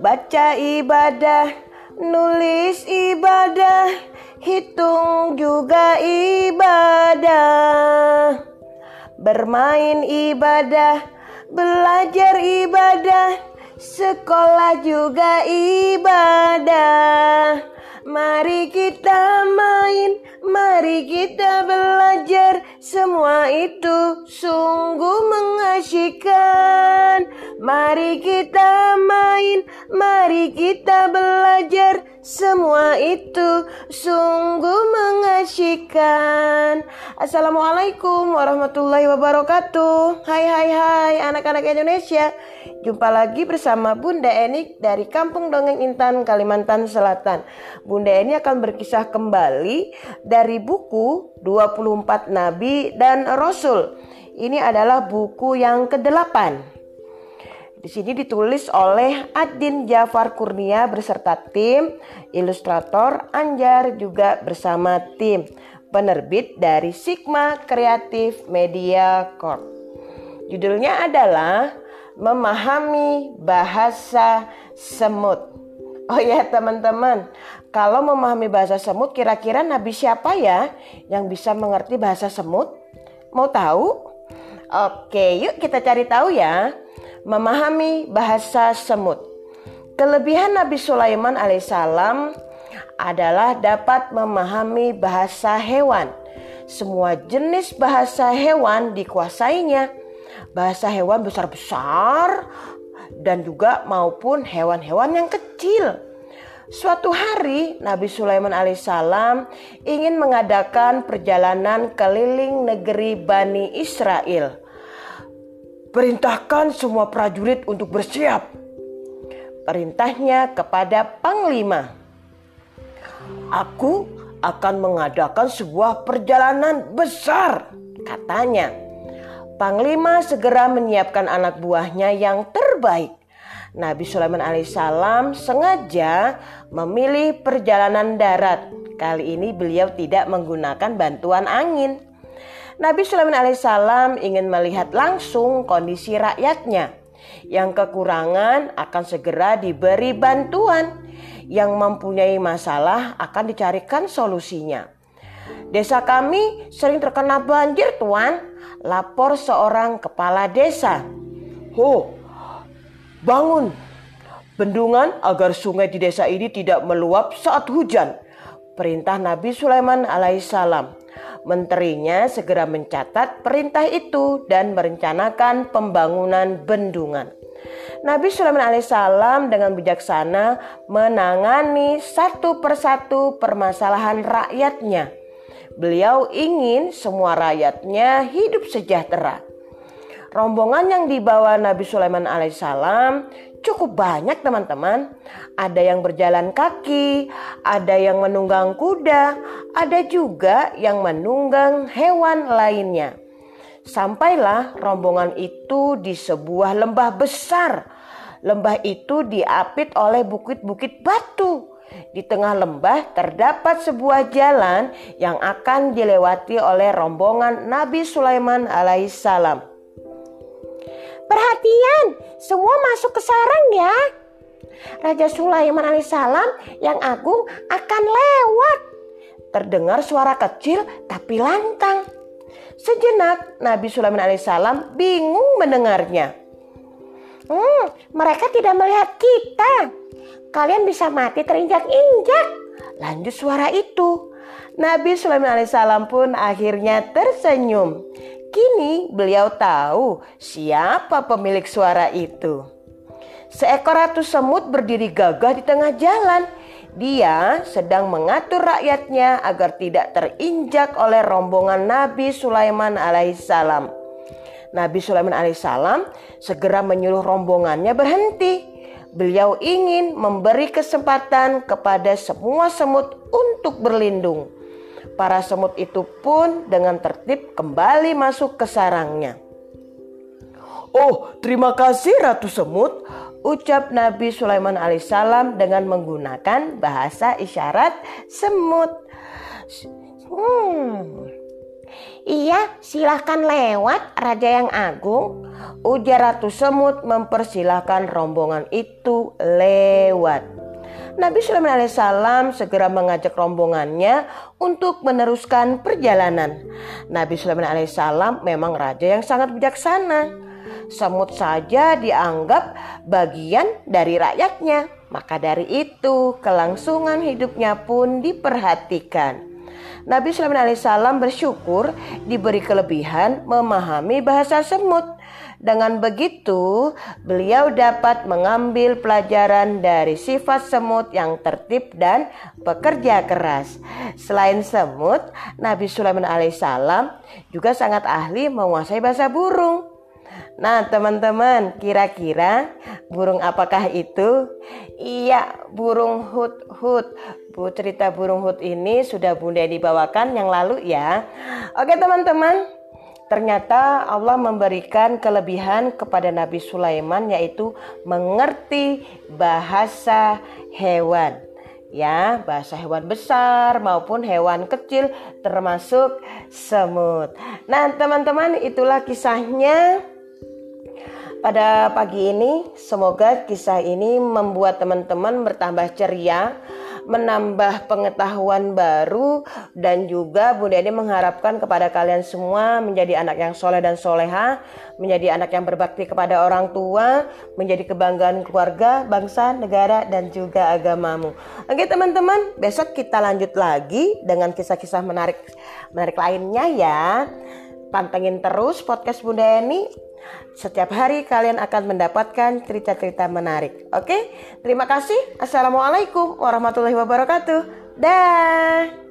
Baca ibadah, nulis ibadah, hitung juga ibadah. Bermain ibadah, belajar ibadah, sekolah juga ibadah. Mari kita main, mari kita belajar, semua itu sungguh mengasyikkan. Mari kita main, mari kita belajar, semua itu sungguh mengasyikkan. Assalamualaikum warahmatullahi wabarakatuh. Hai hai hai anak-anak Indonesia. Jumpa lagi bersama Bunda Enik dari Kampung Dongeng Intan, Kalimantan Selatan. Bunda Eni akan berkisah kembali dari buku 24 Nabi dan Rasul. Ini adalah buku yang ke-8. Di sini ditulis oleh Adin Jafar Kurnia beserta tim, ilustrator Anjar juga bersama tim, penerbit dari Sigma Kreatif Media Corp. Judulnya adalah Memahami Bahasa Semut. Oh ya teman-teman, kalau memahami bahasa semut kira-kira nabi siapa ya yang bisa mengerti bahasa semut? Mau tahu? Oke, yuk kita cari tahu ya memahami bahasa semut. Kelebihan Nabi Sulaiman alaihissalam adalah dapat memahami bahasa hewan. Semua jenis bahasa hewan dikuasainya. Bahasa hewan besar-besar dan juga maupun hewan-hewan yang kecil. Suatu hari Nabi Sulaiman alaihissalam ingin mengadakan perjalanan keliling negeri Bani Israel Perintahkan semua prajurit untuk bersiap. Perintahnya kepada Panglima. Aku akan mengadakan sebuah perjalanan besar, katanya. Panglima segera menyiapkan anak buahnya yang terbaik. Nabi Sulaiman alaihissalam sengaja memilih perjalanan darat. Kali ini beliau tidak menggunakan bantuan angin. Nabi Sulaiman alaihissalam ingin melihat langsung kondisi rakyatnya. Yang kekurangan akan segera diberi bantuan. Yang mempunyai masalah akan dicarikan solusinya. Desa kami sering terkena banjir tuan. Lapor seorang kepala desa. Ho, bangun. Bendungan agar sungai di desa ini tidak meluap saat hujan. Perintah Nabi Sulaiman alaihissalam. Menterinya segera mencatat perintah itu dan merencanakan pembangunan bendungan. Nabi Sulaiman alaihissalam dengan bijaksana menangani satu persatu permasalahan rakyatnya. Beliau ingin semua rakyatnya hidup sejahtera. Rombongan yang dibawa Nabi Sulaiman alaihissalam cukup banyak teman-teman. Ada yang berjalan kaki, ada yang menunggang kuda, ada juga yang menunggang hewan lainnya. Sampailah rombongan itu di sebuah lembah besar. Lembah itu diapit oleh bukit-bukit batu. Di tengah lembah terdapat sebuah jalan yang akan dilewati oleh rombongan Nabi Sulaiman alaihissalam. Perhatian, semua masuk ke sarang ya. Raja Sulaiman alaihissalam yang agung akan lewat. Terdengar suara kecil tapi lantang. Sejenak Nabi Sulaiman alaihissalam bingung mendengarnya. Hmm, mereka tidak melihat kita. Kalian bisa mati terinjak-injak. Lanjut suara itu. Nabi Sulaiman alaihissalam pun akhirnya tersenyum. Kini beliau tahu siapa pemilik suara itu. Seekor ratu semut berdiri gagah di tengah jalan. Dia sedang mengatur rakyatnya agar tidak terinjak oleh rombongan Nabi Sulaiman alaihissalam. Nabi Sulaiman alaihissalam segera menyuruh rombongannya berhenti. Beliau ingin memberi kesempatan kepada semua semut untuk berlindung. Para semut itu pun dengan tertib kembali masuk ke sarangnya. Oh, terima kasih Ratu Semut, ucap Nabi Sulaiman alaihissalam dengan menggunakan bahasa isyarat semut. Hmm. Iya, silahkan lewat Raja yang Agung. Ujar Ratu Semut mempersilahkan rombongan itu lewat. Nabi Sulaiman alaihissalam segera mengajak rombongannya untuk meneruskan perjalanan. Nabi Sulaiman alaihissalam memang raja yang sangat bijaksana. Semut saja dianggap bagian dari rakyatnya. Maka dari itu kelangsungan hidupnya pun diperhatikan. Nabi Sulaiman alaihissalam bersyukur diberi kelebihan memahami bahasa semut. Dengan begitu, beliau dapat mengambil pelajaran dari sifat semut yang tertib dan pekerja keras. Selain semut, Nabi Sulaiman alaihissalam juga sangat ahli menguasai bahasa burung. Nah, teman-teman, kira-kira burung apakah itu? Iya, burung hut-hut. Bu cerita burung hut ini sudah Bunda dibawakan yang lalu ya. Oke, teman-teman. Ternyata Allah memberikan kelebihan kepada Nabi Sulaiman yaitu mengerti bahasa hewan ya bahasa hewan besar maupun hewan kecil termasuk semut. Nah teman-teman itulah kisahnya pada pagi ini. Semoga kisah ini membuat teman-teman bertambah ceria, menambah pengetahuan baru, dan juga Bunda ini mengharapkan kepada kalian semua menjadi anak yang soleh dan soleha, menjadi anak yang berbakti kepada orang tua, menjadi kebanggaan keluarga, bangsa, negara, dan juga agamamu. Oke teman-teman, besok kita lanjut lagi dengan kisah-kisah menarik menarik lainnya ya. Pantengin terus podcast Bunda Eni setiap hari kalian akan mendapatkan cerita-cerita menarik. Oke, terima kasih. Assalamualaikum warahmatullahi wabarakatuh. Dah.